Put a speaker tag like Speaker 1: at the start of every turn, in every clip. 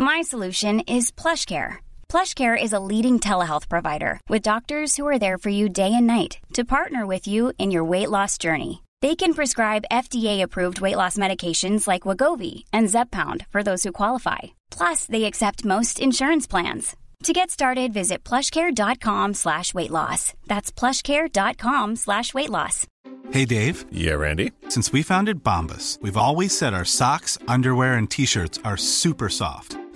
Speaker 1: My solution is PlushCare. PlushCare is a leading telehealth provider with doctors who are there for you day and night to partner with you in your weight loss journey. They can prescribe FDA-approved weight loss medications like Wagovi and Zepbound for those who qualify. Plus, they accept most insurance plans. To get started, visit plushcare.com slash weight loss. That's plushcare.com slash weight loss.
Speaker 2: Hey, Dave.
Speaker 3: Yeah, Randy.
Speaker 2: Since we founded Bombus, we've always said our socks, underwear, and T-shirts are super soft.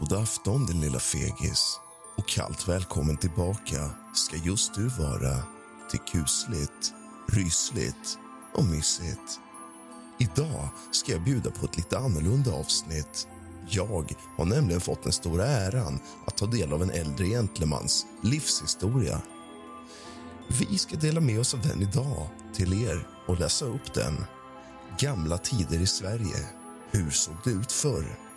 Speaker 4: God afton din lilla fegis och kallt välkommen tillbaka ska just du vara till kusligt, rysligt och mysigt. Idag ska jag bjuda på ett lite annorlunda avsnitt. Jag har nämligen fått den stora äran att ta del av en äldre gentlemans livshistoria. Vi ska dela med oss av den idag till er och läsa upp den. Gamla tider i Sverige. Hur såg det ut förr?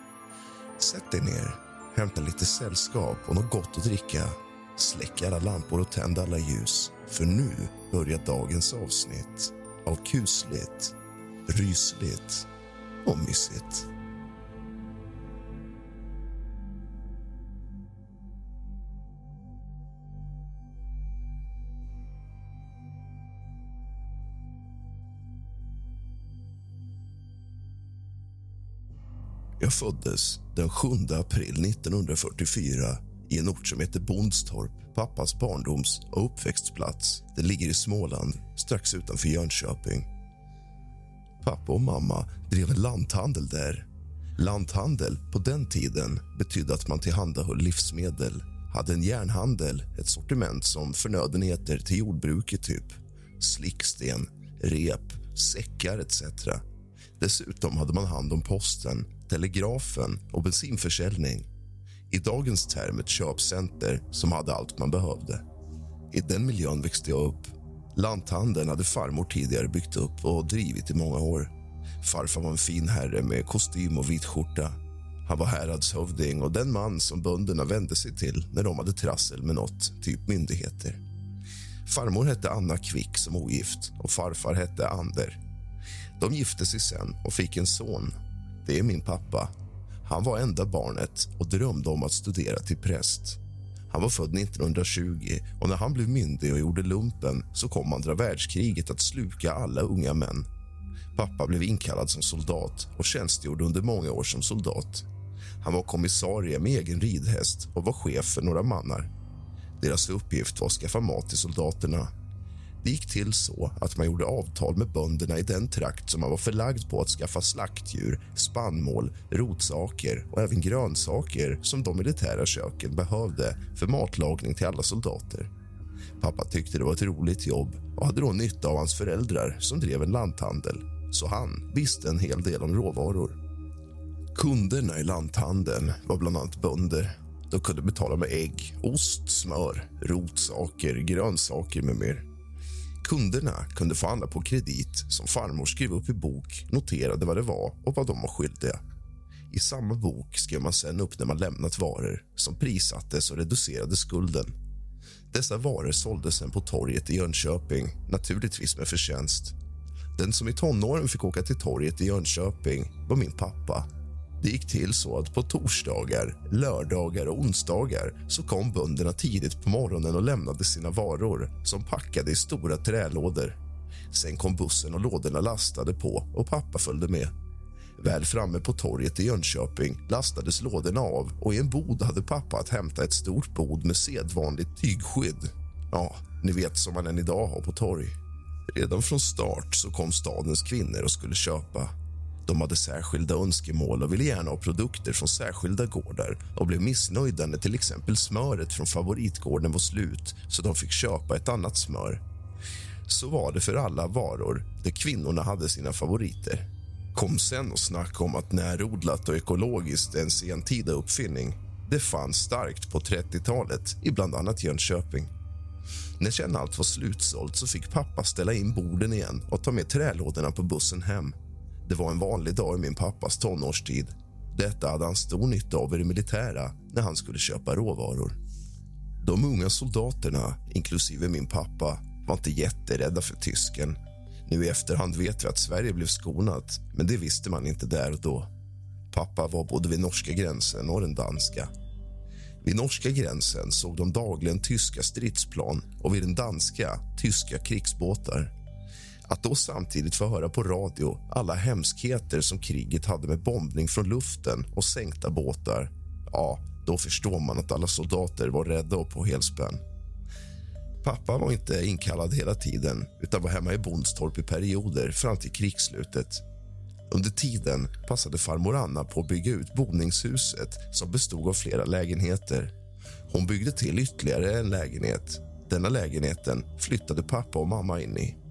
Speaker 4: Sätt dig ner, hämta lite sällskap och något gott att dricka. Släck alla lampor och tänd alla ljus, för nu börjar dagens avsnitt av kusligt, rysligt och mysigt. Jag föddes den 7 april 1944 i en ort som heter Bondstorp, pappas barndoms och uppväxtplats. Det ligger i Småland, strax utanför Jönköping. Pappa och mamma drev en lanthandel där. Lanthandel på den tiden betydde att man tillhandahöll livsmedel hade en järnhandel, ett sortiment som förnödenheter till jordbruket typ slicksten, rep, säckar etc. Dessutom hade man hand om posten, telegrafen och bensinförsäljning. I dagens term ett köpcenter som hade allt man behövde. I den miljön växte jag upp. Lanthandeln hade farmor tidigare byggt upp och drivit i många år. Farfar var en fin herre med kostym och vit skjorta. Han var häradshövding och den man som bönderna vände sig till när de hade trassel med något, typ myndigheter. Farmor hette Anna Kvick som ogift och farfar hette Ander. De gifte sig sen och fick en son. Det är min pappa. Han var enda barnet och drömde om att studera till präst. Han var född 1920 och när han blev myndig och gjorde lumpen så kom andra världskriget att sluka alla unga män. Pappa blev inkallad som soldat och tjänstgjorde under många år som soldat. Han var kommissarie med egen ridhäst och var chef för några mannar. Deras uppgift var att skaffa mat till soldaterna. Det gick till så att man gjorde avtal med bönderna i den trakt som man var förlagd på att skaffa slaktdjur, spannmål, rotsaker och även grönsaker som de militära köken behövde för matlagning till alla soldater. Pappa tyckte det var ett roligt jobb och hade då nytta av hans föräldrar som drev en lanthandel så han visste en hel del om råvaror. Kunderna i lanthandeln var bland annat bönder. De kunde betala med ägg, ost, smör, rotsaker, grönsaker med mer. Kunderna kunde få handla på kredit som farmor skrev upp i bok, noterade vad det var och vad de var skyldiga. I samma bok skrev man sen upp när man lämnat varor som prissattes och reducerade skulden. Dessa varor såldes sen på torget i Jönköping, naturligtvis med förtjänst. Den som i tonåren fick åka till torget i Jönköping var min pappa. Det gick till så att på torsdagar, lördagar och onsdagar så kom bönderna tidigt på morgonen och lämnade sina varor som packade i stora trälådor. Sen kom bussen och lådorna lastade på och pappa följde med. Väl framme på torget i Jönköping lastades lådorna av och i en bod hade pappa att hämta ett stort bod med sedvanligt tygskydd. Ja, ni vet som man än idag har på torg. Redan från start så kom stadens kvinnor och skulle köpa. De hade särskilda önskemål och ville gärna ha produkter från särskilda gårdar och blev missnöjda när till exempel smöret från favoritgården var slut så de fick köpa ett annat smör. Så var det för alla varor där kvinnorna hade sina favoriter. Kom sen och snacka om att närodlat och ekologiskt är en sentida uppfinning. Det fanns starkt på 30-talet i bland annat Jönköping. När sen allt var slutsålt så fick pappa ställa in borden igen och ta med trälådorna på bussen hem. Det var en vanlig dag i min pappas tonårstid. Detta hade han stor nytta av i det militära när han skulle köpa råvaror. De unga soldaterna, inklusive min pappa, var inte jätterädda för tysken. Nu i efterhand vet vi att Sverige blev skonat, men det visste man inte där och då. Pappa var både vid norska gränsen och den danska. Vid norska gränsen såg de dagligen tyska stridsplan och vid den danska tyska krigsbåtar. Att då samtidigt få höra på radio alla hemskheter som kriget hade med bombning från luften och sänkta båtar ja, då förstår man att alla soldater var rädda och på helspänn. Pappa var inte inkallad hela tiden utan var hemma i Bondstorp i perioder fram till krigsslutet. Under tiden passade farmor Anna på att bygga ut boningshuset som bestod av flera lägenheter. Hon byggde till ytterligare en lägenhet. Denna lägenheten flyttade pappa och mamma in i.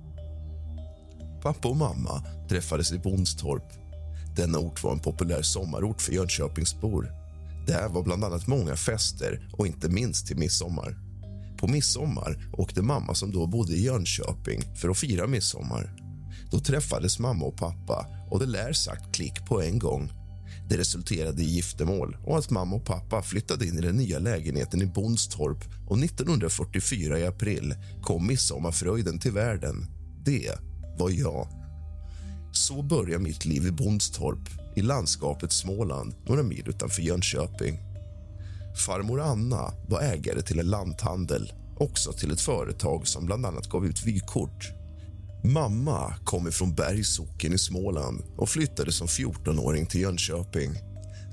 Speaker 4: Pappa och mamma träffades i Bondstorp. Denna ort var en populär sommarort för Jönköpingsbor. Där var bland annat många fester och inte minst till midsommar. På midsommar åkte mamma som då bodde i Jönköping för att fira midsommar. Då träffades mamma och pappa och det lär sagt klick på en gång. Det resulterade i giftermål och att mamma och pappa flyttade in i den nya lägenheten i Bondstorp och 1944 i april kom midsommarfröjden till världen. Det var jag. Så börjar mitt liv i Bondstorp i landskapet Småland några mil utanför Jönköping. Farmor Anna var ägare till en lanthandel också till ett företag som bland annat gav ut vykort. Mamma kom från Bergs socken i Småland och flyttade som 14-åring till Jönköping.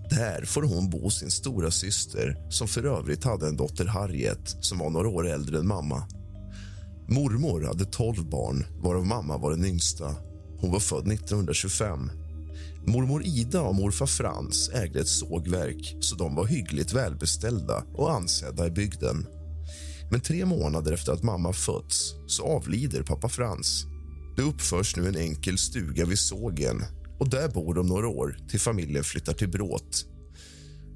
Speaker 4: Där får hon bo hos sin stora syster som för övrigt hade en dotter, Harriet, som var några år äldre än mamma. Mormor hade 12 barn, varav mamma var den yngsta. Hon var född 1925. Mormor Ida och morfar Frans ägde ett sågverk så de var hyggligt välbeställda och ansedda i bygden. Men tre månader efter att mamma fötts så avlider pappa Frans. Det uppförs nu en enkel stuga vid sågen och där bor de några år till familjen flyttar till Bråt.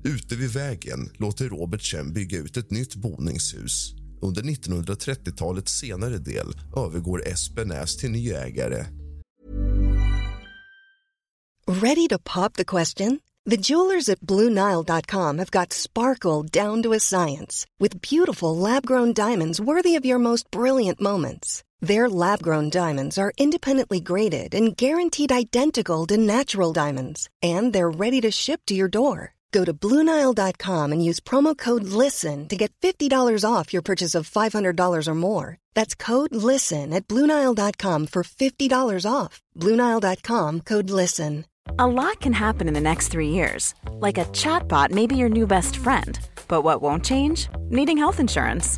Speaker 4: Ute vid vägen låter Robert Chen bygga ut ett nytt boningshus. Under 1930-talets senare del övergår Espenäs till ny ägare.
Speaker 5: Ready to pop the question? The jewelers at BlueNile.com have got sparkle down to a science with beautiful lab-grown diamonds worthy of your most brilliant moments. Their lab-grown diamonds are independently graded and guaranteed identical to natural diamonds, and they're ready to ship to your door. Go to BlueNile.com and use promo code LISTEN to get $50 off your purchase of $500 or more. That's code LISTEN at BlueNile.com for $50 off. BlueNile.com code LISTEN.
Speaker 6: A lot can happen in the next three years. Like a chatbot may be your new best friend. But what won't change? Needing health insurance.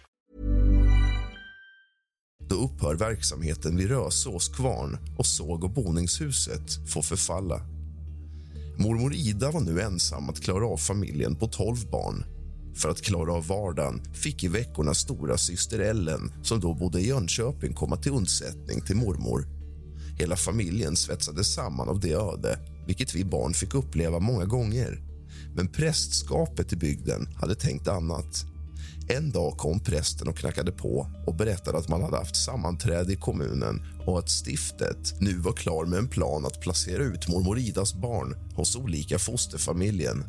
Speaker 4: Då upphör verksamheten vid Rösås kvarn och såg och boningshuset får förfalla. Mormor Ida var nu ensam att klara av familjen på 12 barn. För att klara av vardagen fick i veckorna stora syster Ellen som då bodde i Jönköping komma till undsättning till mormor. Hela familjen svetsades samman av det öde vilket vi barn fick uppleva många gånger. Men prästskapet i bygden hade tänkt annat. En dag kom prästen och knackade på och berättade att man hade haft sammanträde i kommunen och att stiftet nu var klar med en plan att placera ut mormor Idas barn hos olika fosterfamiljen.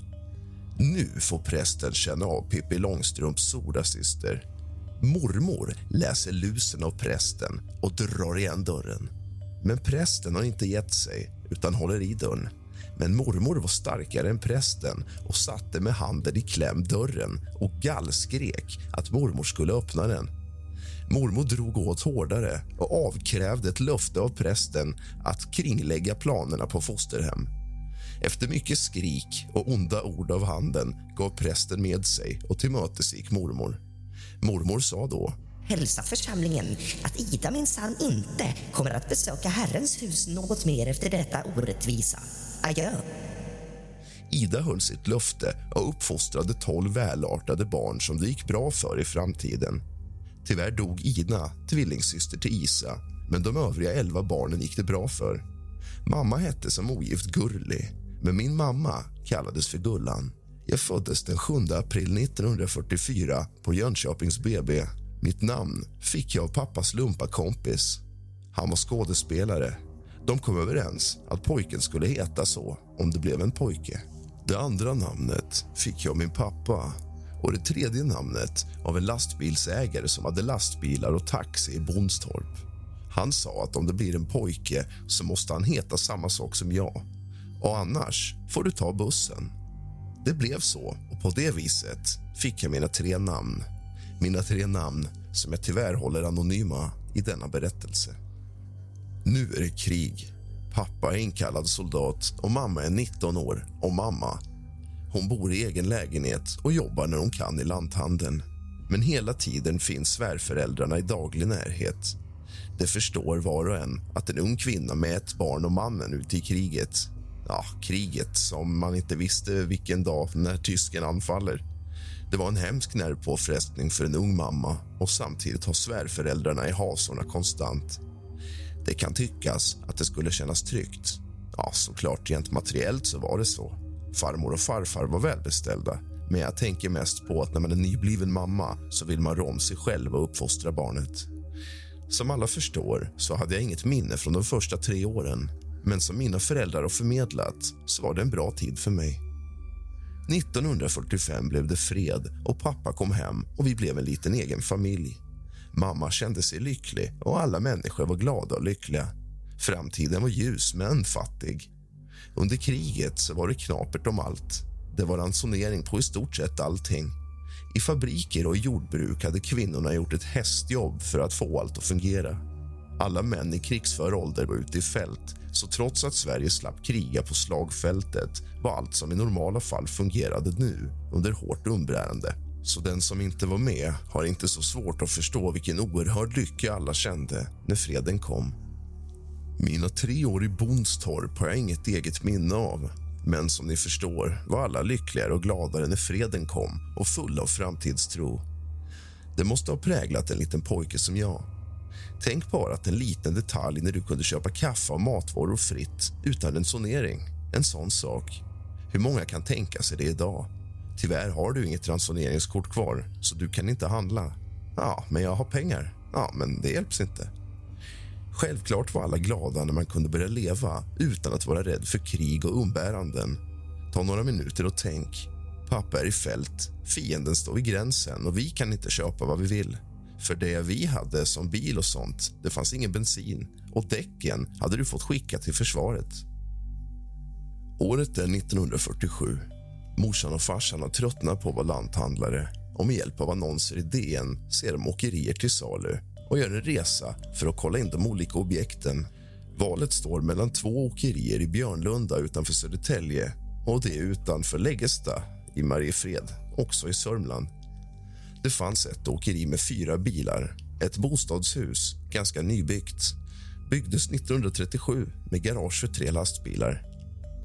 Speaker 4: Nu får prästen känna av Pippi Långstrumps storasyster. Mormor läser lusen av prästen och drar igen dörren. Men prästen har inte gett sig, utan håller i dörren. Men mormor var starkare än prästen och satte med handen i kläm dörren och gallskrek att mormor skulle öppna den. Mormor drog åt hårdare och avkrävde ett löfte av prästen att kringlägga planerna på fosterhem. Efter mycket skrik och onda ord av handen gav prästen med sig och tillmötesgick mormor. Mormor sa då
Speaker 7: Hälsa församlingen att Ida minsann inte kommer att besöka Herrens hus något mer efter detta orättvisa. Adjö.
Speaker 4: Ida höll sitt löfte och uppfostrade tolv välartade barn som det gick bra för i framtiden. Tyvärr dog Ina, tvillingsyster till Isa men de övriga elva barnen gick det bra för. Mamma hette som ogift Gurli, men min mamma kallades för Gullan. Jag föddes den 7 april 1944 på Jönköpings BB. Mitt namn fick jag av pappas lumpakompis. Han var skådespelare. De kom överens att pojken skulle heta så om det blev en pojke. Det andra namnet fick jag av min pappa och det tredje namnet av en lastbilsägare som hade lastbilar och taxi i Bonstorp. Han sa att om det blir en pojke så måste han heta samma sak som jag och annars får du ta bussen. Det blev så och på det viset fick jag mina tre namn. Mina tre namn som jag tyvärr håller anonyma i denna berättelse. Nu är det krig. Pappa är inkallad soldat och mamma är 19 år och mamma. Hon bor i egen lägenhet och jobbar när hon kan i lanthandeln. Men hela tiden finns svärföräldrarna i daglig närhet. Det förstår var och en att en ung kvinna med ett barn och mannen ute i kriget ja, kriget som man inte visste vilken dag när tysken anfaller. Det var en hemsk nervpåfrestning för en ung mamma och samtidigt har svärföräldrarna i hasorna konstant. Det kan tyckas att det skulle kännas tryggt. Ja, såklart, rent materiellt så var det så. Farmor och farfar var välbeställda men jag tänker mest på att när man är nybliven mamma så vill man rå om sig själv och uppfostra barnet. Som alla förstår så hade jag inget minne från de första tre åren men som mina föräldrar har förmedlat så var det en bra tid för mig. 1945 blev det fred och pappa kom hem och vi blev en liten egen familj. Mamma kände sig lycklig och alla människor var glada och lyckliga. Framtiden var ljus men fattig. Under kriget så var det knapert om allt. Det var ransonering på i stort sett allting. I fabriker och jordbruk hade kvinnorna gjort ett hästjobb för att få allt att fungera. Alla män i krigsför ålder var ute i fält så trots att Sverige slapp kriga på slagfältet var allt som i normala fall fungerade nu under hårt umbärande. Så den som inte var med har inte så svårt att förstå vilken oerhörd lycka alla kände när freden kom. Mina tre år i Bonstorp har jag inget eget minne av. Men som ni förstår var alla lyckligare och gladare när freden kom och fulla av framtidstro. Det måste ha präglat en liten pojke som jag. Tänk bara att en liten detalj när du kunde köpa kaffe och matvaror fritt utan en sonering, En sån sak. Hur många kan tänka sig det idag? Tyvärr har du inget ransoneringskort kvar, så du kan inte handla. Ja, men jag har pengar. Ja, men det hjälps inte. Självklart var alla glada när man kunde börja leva utan att vara rädd för krig och umbäranden. Ta några minuter och tänk. Pappa är i fält, fienden står vid gränsen och vi kan inte köpa vad vi vill. För det vi hade som bil och sånt, det fanns ingen bensin och däcken hade du fått skicka till försvaret. Året är 1947. Morsan och farsan har tröttnat på att vara lanthandlare och med hjälp av annonser i DN ser de åkerier till salu och gör en resa för att kolla in de olika objekten. Valet står mellan två åkerier i Björnlunda utanför Södertälje och det utanför Läggesta i Mariefred, också i Sörmland. Det fanns ett åkeri med fyra bilar, ett bostadshus, ganska nybyggt. Byggdes 1937 med garage för tre lastbilar.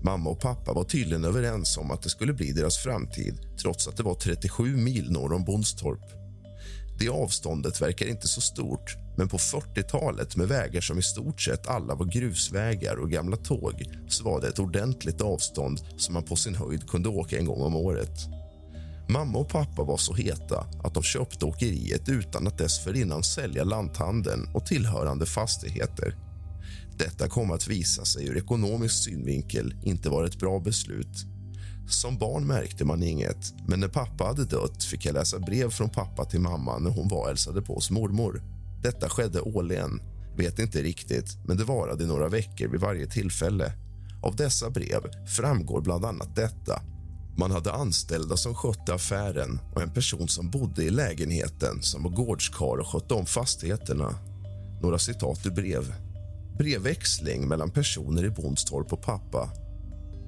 Speaker 4: Mamma och pappa var tydligen överens om att det skulle bli deras framtid trots att det var 37 mil norr om Bondstorp. Det avståndet verkar inte så stort men på 40-talet med vägar som i stort sett alla var grusvägar och gamla tåg så var det ett ordentligt avstånd som man på sin höjd kunde åka en gång om året. Mamma och pappa var så heta att de köpte åkeriet utan att dessförinnan sälja lanthandeln och tillhörande fastigheter. Detta kom att visa sig ur ekonomisk synvinkel inte vara ett bra beslut. Som barn märkte man inget, men när pappa hade dött fick jag läsa brev från pappa till mamma när hon var och hälsade på hos mormor. Detta skedde årligen. Vet inte riktigt, men det varade i några veckor vid varje tillfälle. Av dessa brev framgår bland annat detta. Man hade anställda som skötte affären och en person som bodde i lägenheten som var gårdskar och skötte om fastigheterna. Några citat ur brev. Brevväxling mellan personer i Bondstorp och pappa.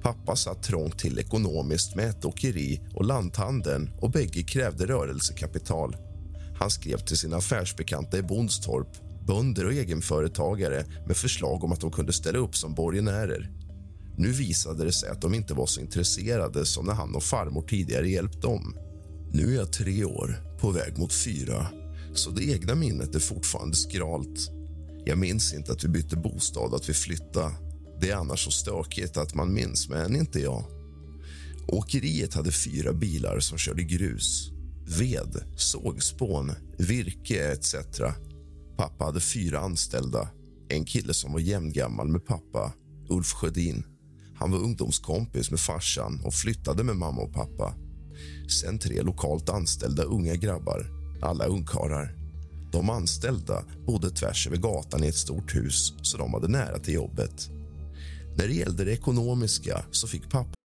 Speaker 4: Pappa satt trångt till ekonomiskt med ett åkeri och lanthandeln och bägge krävde rörelsekapital. Han skrev till sina affärsbekanta i Bondstorp, bönder och egenföretagare med förslag om att de kunde ställa upp som borgenärer. Nu visade det sig att de inte var så intresserade som när han och farmor tidigare hjälpt dem. Nu är jag tre år, på väg mot fyra, så det egna minnet är fortfarande skralt. Jag minns inte att vi bytte bostad, att vi flyttade. Det är annars så stökigt att man minns, men inte jag. Åkeriet hade fyra bilar som körde grus ved, sågspån, virke etc. Pappa hade fyra anställda. En kille som var jämngammal med pappa, Ulf Sjödin. Han var ungdomskompis med farsan och flyttade med mamma och pappa. Sen tre lokalt anställda unga grabbar, alla ungkarlar. De anställda bodde tvärs över gatan i ett stort hus så de hade nära till jobbet. När det gällde det ekonomiska så fick pappa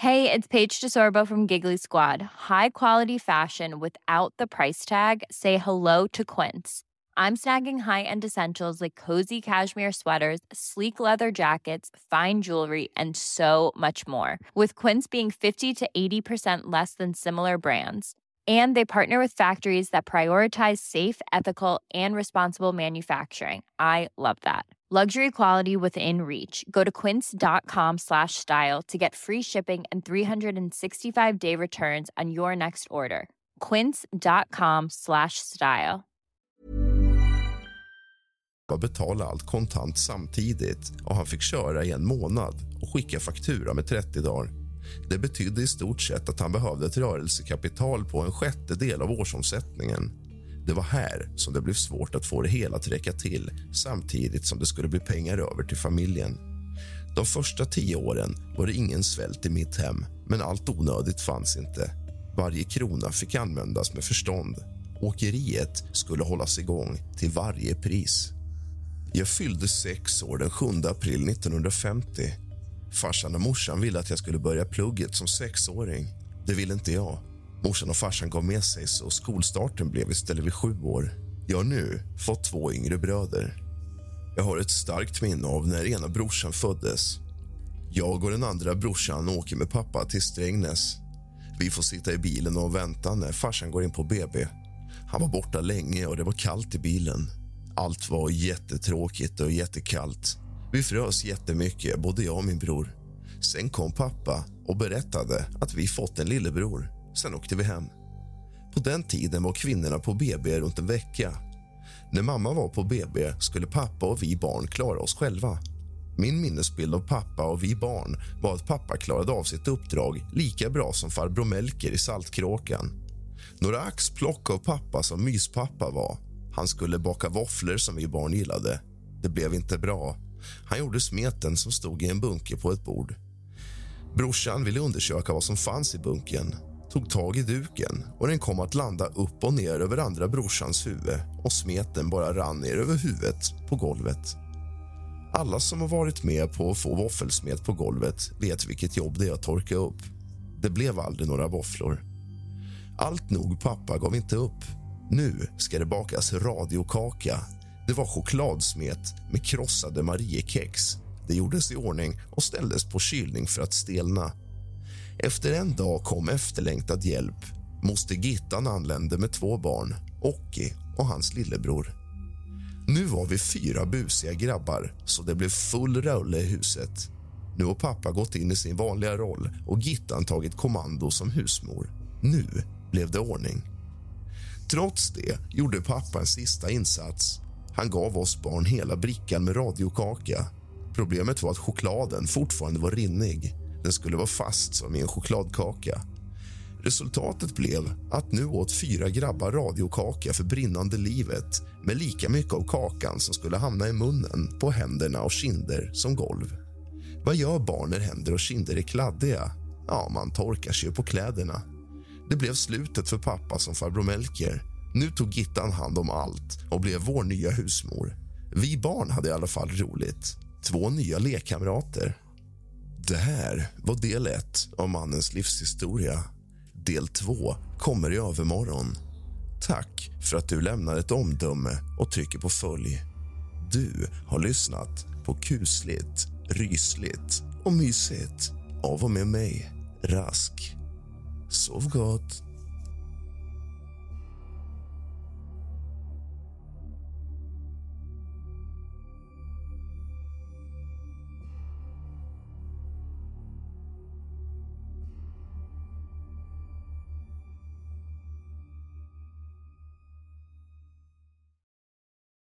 Speaker 8: Hej, det är Paige DeSorbo från Giggly Squad. High quality fashion without the price tag. Say hello to Quince. I'm snagging high-end essentials like cozy cashmere sweaters, sleek leather jackets, fine jewelry, and so much more. With Quince being 50 to 80% less than similar brands. And they partner with factories that prioritize safe, ethical, and responsible manufacturing. I love that. Luxury quality within reach. Go to quince.com slash style to get free shipping and 365 day returns on your next order. Quince.com slash style.
Speaker 4: betala allt kontant samtidigt och han fick köra i en månad och skicka faktura med 30 dagar. Det betydde i stort sett att han behövde ett rörelsekapital på en sjättedel av årsomsättningen. Det var här som det blev svårt att få det hela att räcka till samtidigt som det skulle bli pengar över till familjen. De första tio åren var det ingen svält i mitt hem, men allt onödigt fanns inte. Varje krona fick användas med förstånd. Åkeriet skulle hållas igång till varje pris. Jag fyllde sex år den 7 april 1950. Farsan och morsan ville att jag skulle börja plugget som sexåring. Det ville inte jag. Morsan och farsan gav med sig så skolstarten blev istället vid sju år. Jag har nu fått två yngre bröder. Jag har ett starkt minne av när ena brorsan föddes. Jag och den andra brorsan åker med pappa till Strängnäs. Vi får sitta i bilen och vänta när farsan går in på BB. Han var borta länge och det var kallt i bilen. Allt var jättetråkigt och jättekallt. Vi frös jättemycket, både jag och min bror. Sen kom pappa och berättade att vi fått en lillebror. Sen åkte vi hem. På den tiden var kvinnorna på BB runt en vecka. När mamma var på BB skulle pappa och vi barn klara oss själva. Min minnesbild av pappa och vi barn var att pappa klarade av sitt uppdrag lika bra som farbror Melker i Saltkråkan. Några axplock av pappa som myspappa var. Han skulle baka våfflor som vi barn gillade. Det blev inte bra. Han gjorde smeten som stod i en bunke på ett bord. Brorsan ville undersöka vad som fanns i bunken tog tag i duken och den kom att landa upp och ner över andra brorsans huvud och smeten bara rann ner över huvudet på golvet. Alla som har varit med på att få våffelsmet på golvet vet vilket jobb det är att torka upp. Det blev aldrig några våfflor. Allt nog pappa gav inte upp. Nu ska det bakas radiokaka. Det var chokladsmet med krossade Mariekex. Det gjordes i ordning och ställdes på kylning för att stelna. Efter en dag kom efterlängtad hjälp. Moster Gittan anlände med två barn, Ocki och hans lillebror. Nu var vi fyra busiga grabbar, så det blev full rulle i huset. Nu har pappa gått in i sin vanliga roll och Gittan tagit kommando som husmor. Nu blev det ordning. Trots det gjorde pappa en sista insats. Han gav oss barn hela brickan med radiokaka. Problemet var att chokladen fortfarande var rinnig. Den skulle vara fast som i en chokladkaka. Resultatet blev att nu åt fyra grabbar radiokaka för brinnande livet med lika mycket av kakan som skulle hamna i munnen, på händerna och kinder som golv. Vad gör barn när händer och kinder är kladdiga? Ja, man torkar sig på kläderna. Det blev slutet för pappa som farbror Melker. Nu tog Gittan hand om allt och blev vår nya husmor. Vi barn hade i alla fall roligt. Två nya lekkamrater. Det här var del ett av mannens livshistoria. Del två kommer i övermorgon. Tack för att du lämnar ett omdöme och trycker på följ. Du har lyssnat på kusligt, rysligt och mysigt av och med mig, Rask. Sov gott.